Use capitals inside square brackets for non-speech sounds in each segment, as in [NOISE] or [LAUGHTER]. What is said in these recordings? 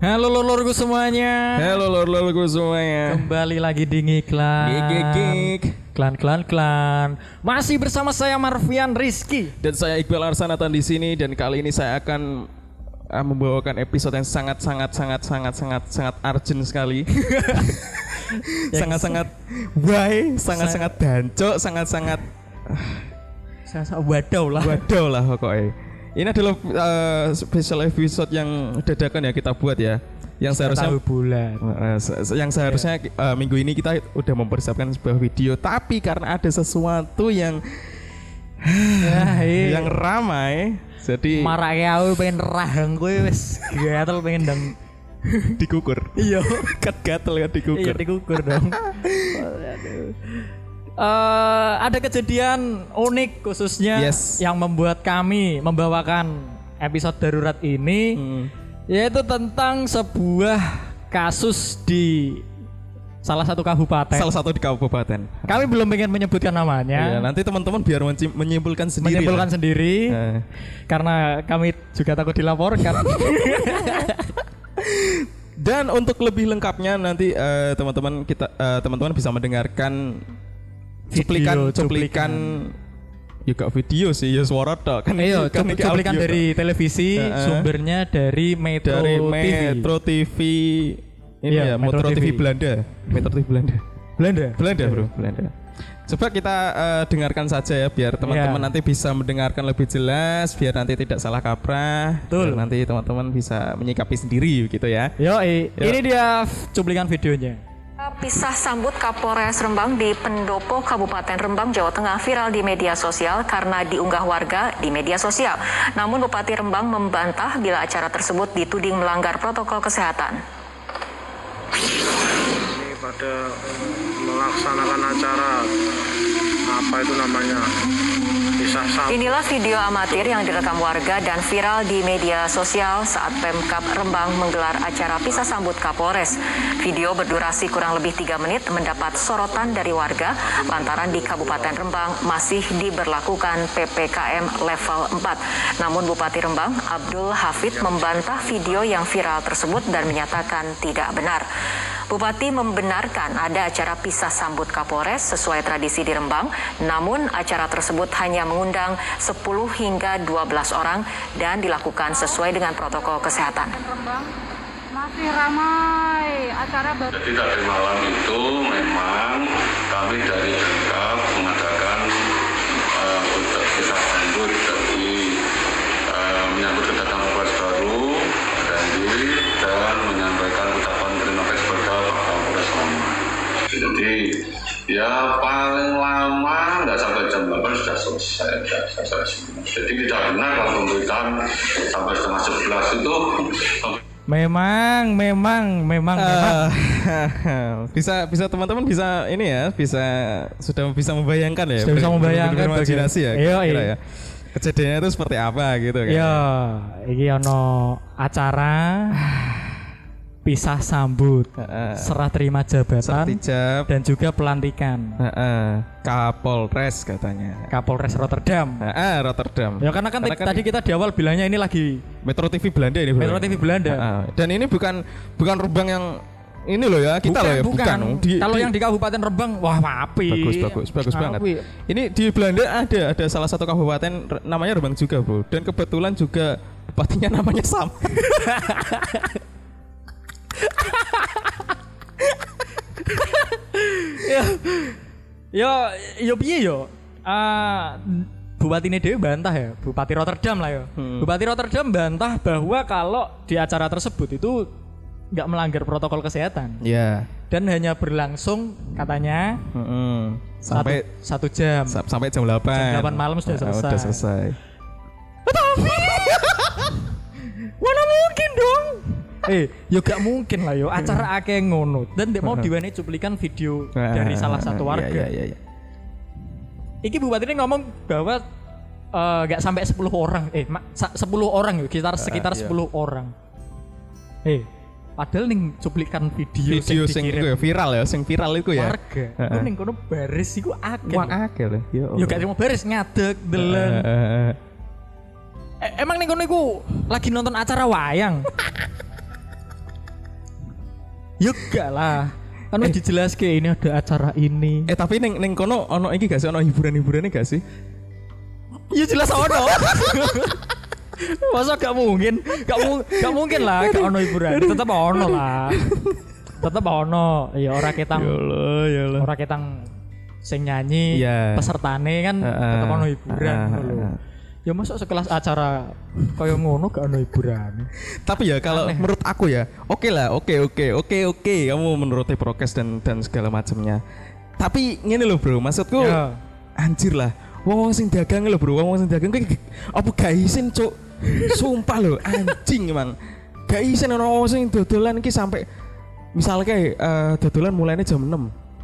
Halo lor-lorku semuanya. Halo lor-lorku semuanya. Kembali lagi di Ngiklan. Gigik. Klan klan klan. Masih bersama saya Marvian Rizky. Dan saya Iqbal Arsanatan di sini dan kali ini saya akan uh, membawakan episode yang sangat sangat sangat sangat sangat sangat urgent sekali. [LAUGHS] [LAUGHS] sangat sangat why, sangat sangat dancok, sangat sangat saya wadaw lah. waduh lah pokoknya. Ini adalah uh, special episode yang dadakan ya kita buat ya. Yang seharusnya Tahu bulan. Uh, yang seharusnya uh, minggu ini kita udah mempersiapkan sebuah video. Tapi karena ada sesuatu yang Ya, iya. yang ramai jadi marah ya aku pengen rahang kowe wis. Gatel pengen dang dikukur. Iya. [LAUGHS] Kat gatel iya dikukur. Dikukur dong [LAUGHS] Eh, ada kejadian unik khususnya Yes. yang membuat kami membawakan episode darurat ini Hmm. yaitu tentang sebuah kasus di salah satu kabupaten. salah satu di kabupaten Kami belum ingin menyebutkan ya, namanya, nanti teman-teman biar menyimpulkan sendiri menyimpulkan lah. sendiri Eh, karena kami juga takut dilaporkan. [LAUGHS] dan untuk lebih lengkapnya nanti eh, teman-teman kita eh, teman-teman bisa mendengarkan cuplikan Video, cuplikan juga video sih ya suara tok kan Ayo, kan cuplikan audio dari televisi, Heeh. sumbernya dari Metro dari TV. Metro TV ini Iya, ya Metro Metro, TV. TV. Belanda Metro TV Belanda Belanda. Belanda bro Belanda coba kita eh, dengarkan saja ya biar teman-teman Iya. nanti bisa mendengarkan lebih jelas biar nanti tidak salah kaprah Betul. nanti teman-teman bisa menyikapi sendiri gitu ya Yo, Yo. ini dia cuplikan videonya. Pisah sambut Kapolres Rembang di Pendopo Kabupaten Rembang, Jawa Tengah viral di media sosial karena diunggah warga di media sosial. Namun Bupati Rembang membantah bila acara tersebut dituding melanggar protokol kesehatan. ini pada melaksanakan acara apa itu namanya [LAUGHS] Inilah video amatir yang direkam warga dan viral di media sosial saat Pemkap Rembang menggelar acara pisah sambut Kapolres. Video berdurasi kurang lebih 3 menit mendapat sorotan dari warga lantaran di Kabupaten Rembang masih diberlakukan PPKM level 4. Namun Bupati Rembang Abdul Hafid membantah video yang viral tersebut dan menyatakan tidak benar. Bupati membenarkan ada acara pisah sambut Kapolres sesuai tradisi di Rembang, namun acara tersebut hanya mengundang 10 hingga 12 orang dan dilakukan sesuai dengan protokol kesehatan. Rembang masih ramai acara baru Jadi tadi malam itu memang kami dari Pemkab sudah selesai, sudah selesai semua. Jadi tidak benar kalau pemberitaan sampai setengah 11 itu Memang, memang, memang, memang. Eh, [LAUGHS] bisa bisa teman-teman bisa ini ya bisa sudah bisa membayangkan ya Sudah bisa membayangkan berimajinasi ya Iya, iya. ya kejadiannya itu seperti apa gitu kan Ya, iki ono acara pisah sambut, Heeh. serah terima jabatan Sertijab dan juga pelantikan Heeh. Kapolres katanya Kapolres Rotterdam. Heeh, Rotterdam Ya karena kan, Karena kan tadi kita di awal bilangnya ini lagi Metro TV Belanda ini Metro TV Belanda. Heeh. dan ini bukan bukan Rembang yang ini loh ya kita loh ya bukan, Di- Kalau di- yang di Kabupaten Rembang, wah api. bagus bagus bagus banget Api. ini di Belanda ada ada salah satu kabupaten namanya Rembang juga bro dan kebetulan juga bupatinya namanya sama [LAUGHS] Yo, yo piye yo? Ah, Bupati ini dewe bantah ya, Bupati Rotterdam lah ya. Hmm. Bupati Rotterdam bantah bahwa kalau di acara tersebut itu nggak melanggar protokol kesehatan ya dan hanya berlangsung katanya Heeh. sampai satu, satu jam. sa- sampai jam 8 Jam 8 malam sudah Ah, selesai. udah selesai [LAUGHS] Mana mungkin dong? Eh, yo gak mungkin lah yo [LAUGHS] acara akeh ngono dan dia mau [LAUGHS] diwenehi cuplikan video dari salah satu warga. Iya, iya, iya. Iki bupati ini ngomong bahwa eh, nggak sampai 10 orang, eh ma- sa- 10 orang yuk, sekitar sekitar iya. 10 orang. Eh, padahal ning cuplikan video, video sing iku ya, viral ya sing viral itu ya warga, Heeh. itu ning kono baris iku akeh. Wah akeh loh ya Yo gak cuma baris ngadeg delen. Heeh. Eh, emang ning kono iku lagi nonton acara wayang. [LAUGHS] Yuk gak lah. Kan wis dijelaske ini ada acara ini. Eh tapi neng neng kono ono iki gak sih ono hiburan-hiburan gak sih? Ya jelas ono. [LAUGHS] Masa gak mungkin? Gak, mu gak mungkin lah gak ono hiburan. Tetep ono lah. Tetep ono. Ya ora ketang Ya Allah, ya Allah. ora ketang sing nyanyi Iya. pesertane kan Heeh. tetep ono hiburan Heeh, ngono lho. heeh. Ya masuk sekelas acara kaya ngono gak ono hiburan. Tapi ya kalau menurut aku ya, oke lah, oke oke oke oke, kamu menuruti prokes dan dan segala macamnya. Tapi ngene loh bro, maksudku Ya. anjir lah. Wong wong sing dagang loh bro, wong wong sing dagang ge- apa gak isin cuk. Sumpah loh, anjing emang. Gak isin ono wong sing dodolan iki sampai misalnya kayak eh, dodolan mulainya jam 6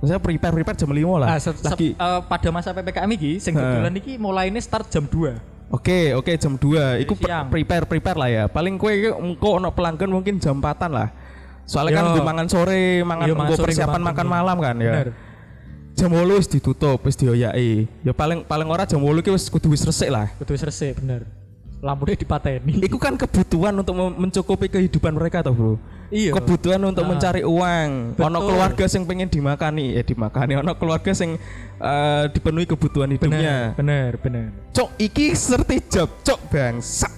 Misalnya prepare prepare jam 5 lah. Ah, se- se- Lagi eh, pada masa PPKM iki sing dodolan iki mulainya start jam 2. Oke, oke jam 2. Iku pre- prepare prepare lah ya. Paling kue engko ono pelanggan mungkin jam 4 lah. Soalnya kan Yo. gue mangan sore, mangan mangan engko sore, persiapan makan bengi. malam kan ya. Bener. Jam 8 wis ditutup, wis dioyaki. Ya paling paling ora jam 8 ki wis kudu wis resik lah. Kudu wis resik bener. Lampunya dipateni. Iku kan kebutuhan untuk mencukupi kehidupan mereka toh, Bro. Iya. Kebutuhan untuk Ah. mencari uang. Betul. Ono keluarga yang pengen dimakani, ya dimakani. Ono keluarga yang eh, dipenuhi kebutuhan hidupnya. Bener, bener, bener. Cok, iki sertijab, cok bangsa.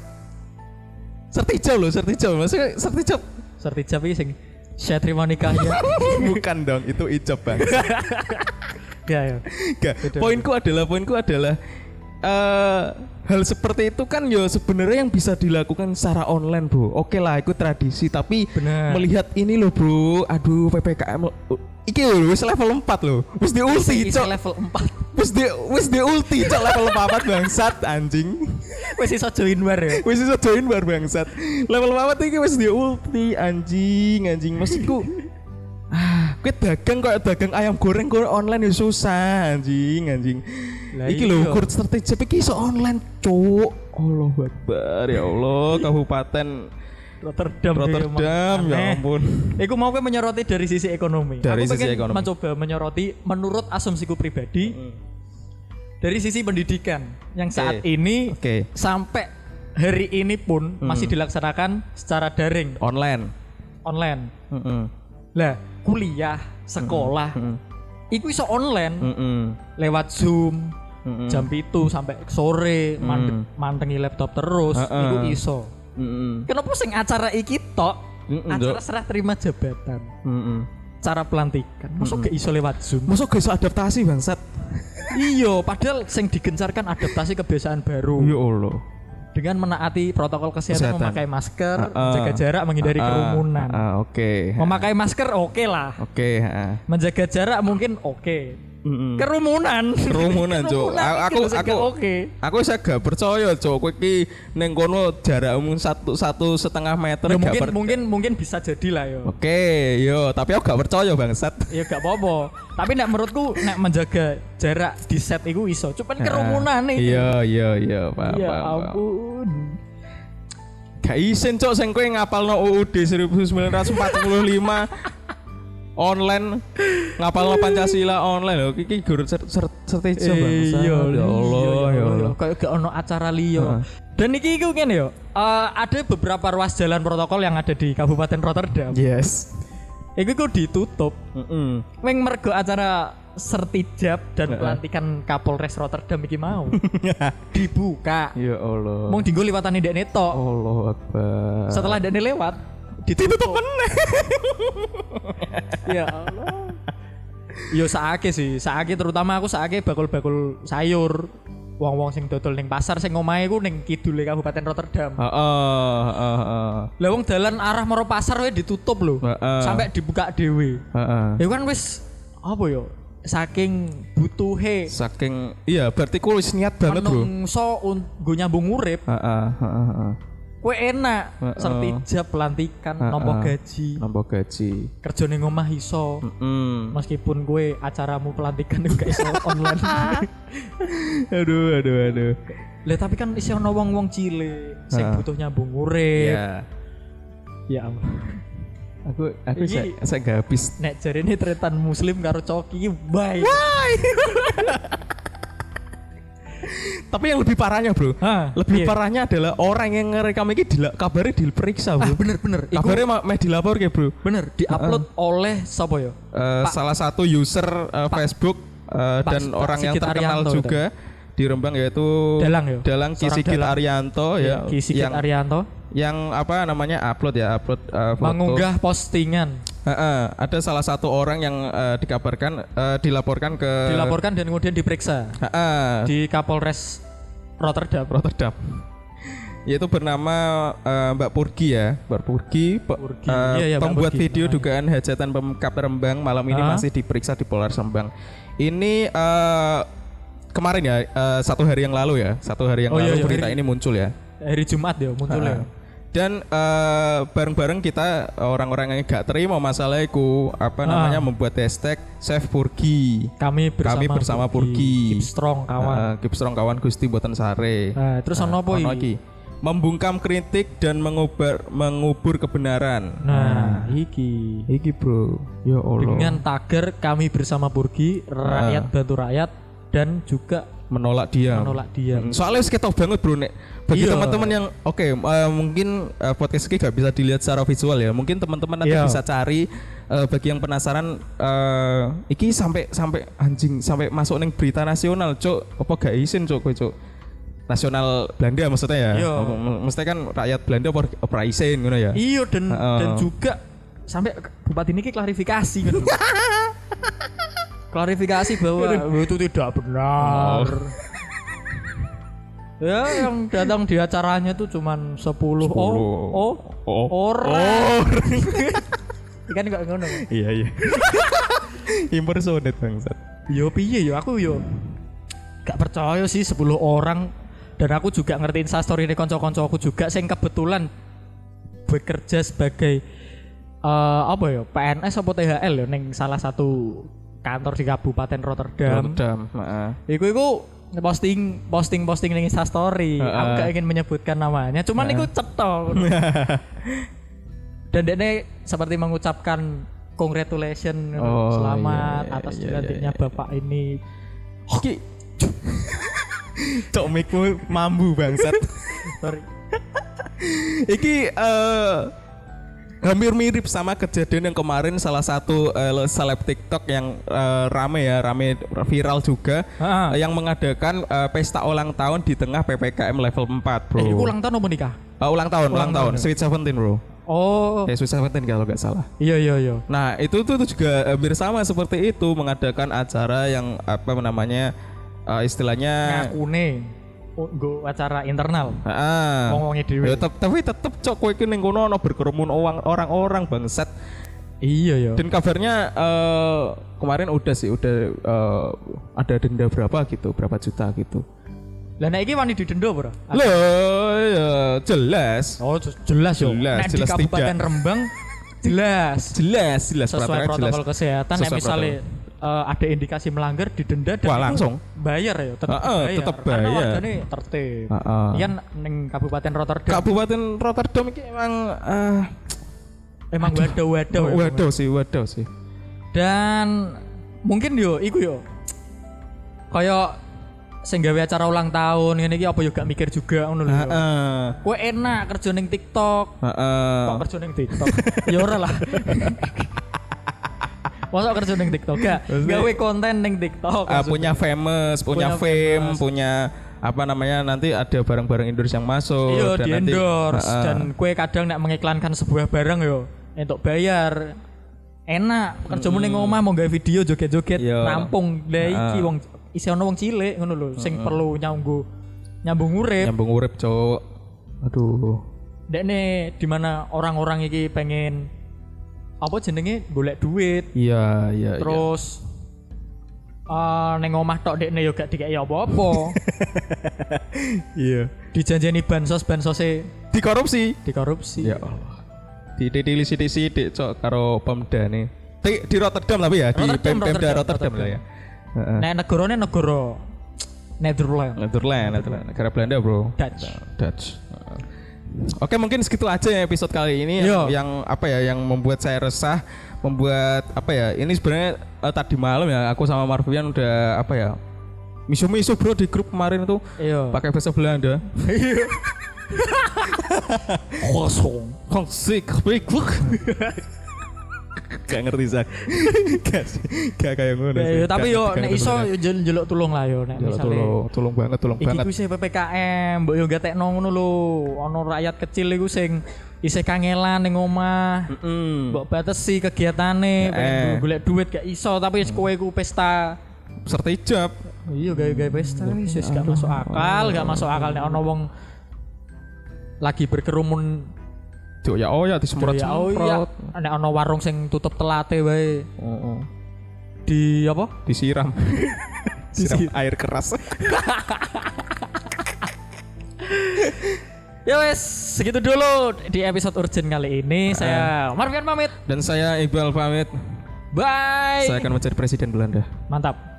Sertijab loh, sertijab. Maksudnya sertijab Sertijab iki sing saya terima nikahnya. [LAUGHS] bukan dong, itu ijab bang. [LAUGHS] ya, ya. Gak. Poinku adalah, poinku adalah eh hal seperti itu kan ya sebenarnya yang bisa dilakukan secara online bro. Oke lah, itu tradisi. Tapi Bener. melihat ini loh bro, aduh ppkm, iki lho, wis level 4 loh, wis di ulti, Isi cok, level 4. wis di wis di ulti, cok level 4 bangsat anjing. Wis iso join bar ya. wis iso join bar bangsat. Level 4 iki wis di ulti anjing anjing maksudku. Kowe dagang kok dagang ayam goreng kok online ya susah anjing anjing. Lah iki lho iya. kur strategis iki iso online, cuk. Allahu Akbar ya Allah Kabupaten Rotterdam. Rotterdam ya Aneh. ampun. Iku mau gue menyoroti dari sisi ekonomi. Dari Aku sisi ekonomi. mencoba menyoroti menurut asumsiku pribadi dari sisi pendidikan yang saat ini Oke. sampai hari ini pun masih dilaksanakan secara daring Online. online. Heeh. Lah, kuliah, sekolah, iku iso online Heeh. lewat Zoom Mm-mm. jam itu sampai sore mandek- mantengi laptop terus Heeh. iku iso. Heeh. Kenapa sing acara iki tok? Mm-mm, acara Dok. serah terima jabatan, Heeh. cara pelantikan. Masuk gak iso lewat Zoom? Masa gak iso adaptasi bangsat? iya, padahal sing digencarkan adaptasi kebiasaan baru Ya Allah. Dengan menaati protokol kesehatan, Kesehatan. memakai masker, Heeh. menjaga jarak, menghindari Ah, kerumunan. ah, Oke. Memakai masker oke lah. Oke, heeh. Menjaga jarak mungkin oke. Kerumunan. Kerumunan, iki aku aku oke. Aku saya gak percaya, Cuk. Kowe iki ning kono jarakmu satu satu setengah meter Ya, mungkin mungkin mungkin bisa jadi lah yo. Oke, yo, tapi aku gak percaya bangsat. Ya gak apa-apa. Tapi nek menurutku nek menjaga jarak di set itu iso. Cuman kerumunan nih. Iya, iya, iya, paham, Ya ampun. Gak isin, Cuk, sing kowe ngapalno UUD 1945 online ngapalno Pancasila online lho iki guru ser sertijo bangsat. Iya, ya Allah, ya Allah. Kayak gak ono acara liyo. Dan iki iku ngene yo. eh, ada beberapa ruas jalan protokol yang ada di Kabupaten Rotterdam. Yes. Iku ku ditutup. Heeh. Weng mergo acara sertijab dan pelantikan Kapolres Rotterdam iki mau [LAUGHS] dibuka. Ya Allah. Mau dinggo liwatane ndekne tok. Allah Akbar. Setelah ndekne lewat ditutup meneh. ya Allah. Yo saake sih, saake terutama aku saake bakul-bakul sayur. Wong-wong sing dodol ning pasar sing omahe ku ning kidule Kabupaten Rotterdam. Heeh, heeh. Lah wong dalan arah maro pasar wae ditutup lho. Heeh. Sampai dibuka dhewe. Heeh. Ya kan wis apa yo? Saking butuhe Saking iya berarti ku wis niat banget, Bro. menungso un- nggo nyambung urip, Heeh, heeh, heeh. Kowe enak Heeh. sertijab pelantikan Heeh. nompo gaji. Nambah gaji. Kerja ning omah iso. Hmm. Meskipun gue acaramu pelantikan juga iso [LAUGHS] online. [LAUGHS] Aduh, aduh, aduh. Lah tapi kan iso ono wong-wong cilik sing Heeh. butuh nyambung urip. Ya. Ya ampun. Aku aku saya saya gak habis. Nek jarene tretan muslim karo coki bye. [LAUGHS] Tapi yang lebih parahnya, Bro. Hah, lebih iya. parahnya adalah orang yang ngerekam ini dila, kabarnya diperiksa, Bro. Ah, bener bener. Kabarnya mah meh dilapor ya, Bro. bener diupload oleh sapa ya? Eh, Pak- salah satu user eh, Facebook Pak- dan Pak orang yang terkenal Arianto juga di Rembang yaitu Dalang ya? Dalang Ki Seorang Sigit Dalang. Arianto ya Ki Sigit yang Arianto yang apa namanya upload ya upload eh, foto. mengunggah postingan Heeh, ada salah satu orang yang eh, dikabarkan eh, dilaporkan ke dilaporkan dan kemudian diperiksa Heeh, di Kapolres Rotterdam. Rotterdam. Yaitu bernama eh, Mbak Purgi ya, Mbak Purgi, pe- Purgi. eh, Iya, iya, pembuat Purgi. video dugaan hajatan Pemkap Rembang malam ini Ah. masih diperiksa di Polres Rembang. Ini eh, kemarin ya, eh, satu hari yang lalu ya, satu hari yang Oh, iya, lalu iya, berita hari- ini muncul ya. Hari Jumat ya muncul ya. Ah. Dan eh, bareng-bareng kita orang-orang yang gak terima masalah itu apa Ah. namanya membuat hashtag Save Purgi. Kami bersama, Kami bersama Purgi. Keep strong kawan. Uh, Keep strong kawan Gusti Boten Sare. Nah, terus ono apa ono iki? iki? Membungkam kritik dan mengubar mengubur kebenaran. Nah, iki iki bro. Ya Allah. dengan tagar kami bersama Purgi, rakyat bantu rakyat dan juga menolak dia. menolak dia. Mm, Soalnya ketok banget bro nek bagi Iya. teman-teman yang oke eh, mungkin eh, podcast ini gak bisa dilihat secara visual ya. Mungkin teman-teman nanti Iya. bisa cari eh, bagi yang penasaran eh, iki sampai sampai anjing sampai masuk neng berita nasional, Cuk. Apa gak izin, kowe, Cuk? Nasional Belanda maksudnya ya. Iya. M- m- Mesti kan rakyat Belanda apa izin ngono ya. Iya dan Heeh. dan juga sampai bupati ini klarifikasi gitu. [LAUGHS] klarifikasi bahwa itu tidak benar. ya yang datang di acaranya tuh cuman 10, oh, oh, Oh. orang. [LAUGHS] kan enggak ngono. Iya, iya. [LAUGHS] Impersonate bangsat. Yo piye yo aku yo gak percaya sih 10 orang dan aku juga ngertiin story ini konco-konco aku juga sing kebetulan bekerja sebagai eh, apa ya PNS apa THL ya ning salah satu kantor di Kabupaten Rotterdam. Rotterdam, heeh. Iku iku posting posting posting ning story. Heeh. Aku gak ingin menyebutkan namanya, cuman iku cetok. [LAUGHS] Dan dia seperti mengucapkan congratulations Oh, selamat iya, iya, atas iya, dilantiknya iya, iya. bapak ini. Oke. Cok mikmu mambu bangsat. [LAUGHS] Sorry. Iki eh hampir mirip sama kejadian yang kemarin salah satu eh, seleb TikTok yang eh, rame ya, rame viral juga eh, yang mengadakan eh, pesta ulang tahun di tengah PPKM level 4, Bro. Eh, ulang tahun apa nikah? Eh, ulang tahun, ulang, Ulang tahun, tahun? Sweet Seventeen, Bro. Oh, Ya, Sweet Seventeen kalau nggak salah. iya iya iya. Nah itu tuh, juga hampir sama seperti itu mengadakan acara yang apa namanya eh, istilahnya Ngakune nggo acara internal. Ngomongnya dhewe. Ya, tapi tetep cok kowe iki ning kono ono berkerumun orang orang-orang bangsat. Iya iya. Dan kabarnya eh, kemarin udah sih udah eh, ada denda berapa gitu, berapa juta gitu. Lah nek iki wani didenda ora? Loh, ya jelas. Oh, je- jelas yo. Jelas, Nek jelas di Kabupaten tidak. Rembang jelas. Jelas, jelas Sesuai protokol jelas. kesehatan nek Sesuai eh, ada indikasi melanggar didenda dan Wah, langsung. bayar ya tetap Heeh, bayar. tetap Karena bayar. warganya tertib. Heeh. Iya ning Kabupaten Rotterdam Kabupaten Rotterdam ini emang eh, emang wadah-wadah. ya. waduh sih, waduh sih. Dan mungkin yo iku yo. Kayak sing gawe acara ulang tahun iki apa yo gak mikir juga ngono lho. Heeh. Kowe enak kerja ning TikTok. Heeh. Kok kerja ning TikTok? ya ora lah. [LAUGHS] Masa kerja ning TikTok gak? Gawe konten ning TikTok. Maksudnya. punya famous, punya, Punya fame, famous. punya apa namanya nanti ada barang-barang Indonesia yang masuk Iya dan di nanti endorse ah. dan kue kadang nek mengiklankan sebuah barang yo untuk bayar enak kerjamu ning omah mau gawe video joget-joget Iya. rampung lah iki Ah. wong isi ono wong cilik ngono lho sing perlu nyambung nyambung urip nyambung urip cowok aduh dekne di mana orang-orang iki pengen apa jenenge? Golek duit. Iya iya terus eh ning omah tok dekne yo gak dikeki apa-apa. [LAUGHS] Iya. Dijanjeni bansos bansose di korupsi dikorupsi. Ya Allah. Di ditili sidik-sidik cok karo Pemda nih. Di, di Rotterdam tapi ya di Rotterdam, Pemda Rotterdam, Rotterdam, lah ya. Heeh. Nek negarane negara Netherlands. Netherlands, Netherlands, negara Belanda bro. Dutch. Dutch. Oke mungkin segitu aja ya episode kali ini yang, Iya. yang apa ya yang membuat saya resah, membuat apa ya ini sebenarnya eh, tadi malam ya aku sama Marvian udah apa ya miso-miso bro di grup kemarin tuh Iya. pakai bahasa Belanda. [LAUGHS] Kosong. Konsik, Gak ngerti Zak. [LAUGHS] Gak, gak kayak ngono. sih. Ya, tapi Gak yo nek iso yo jel- jeluk tulung lah yo nek Ya, misale. tolong, tolong banget, tolong Iki banget. ku sih PPKM, mbok yo gatekno ngono lho. Ana rakyat kecil iku sing isih kangelan ning omah. Mm. Mbok batesi kegiatane, Eh. pengen golek duit gak iso, tapi kowe ku pesta. Serta hijab. Iya gawe-gawe pesta wis wis gak masuk akal, gak masuk akal nek ana wong lagi berkerumun Tuh ya oh ya disemprot ya oh iya nek ana warung sing tutup telate wae di apa? [LAUGHS] Disiram. Disiram air keras. [LAUGHS] Ya wes, segitu dulu di episode urgent kali ini. Saya Marvian pamit. Dan saya Iqbal pamit. Bye. Saya akan mencari presiden Belanda. Mantap.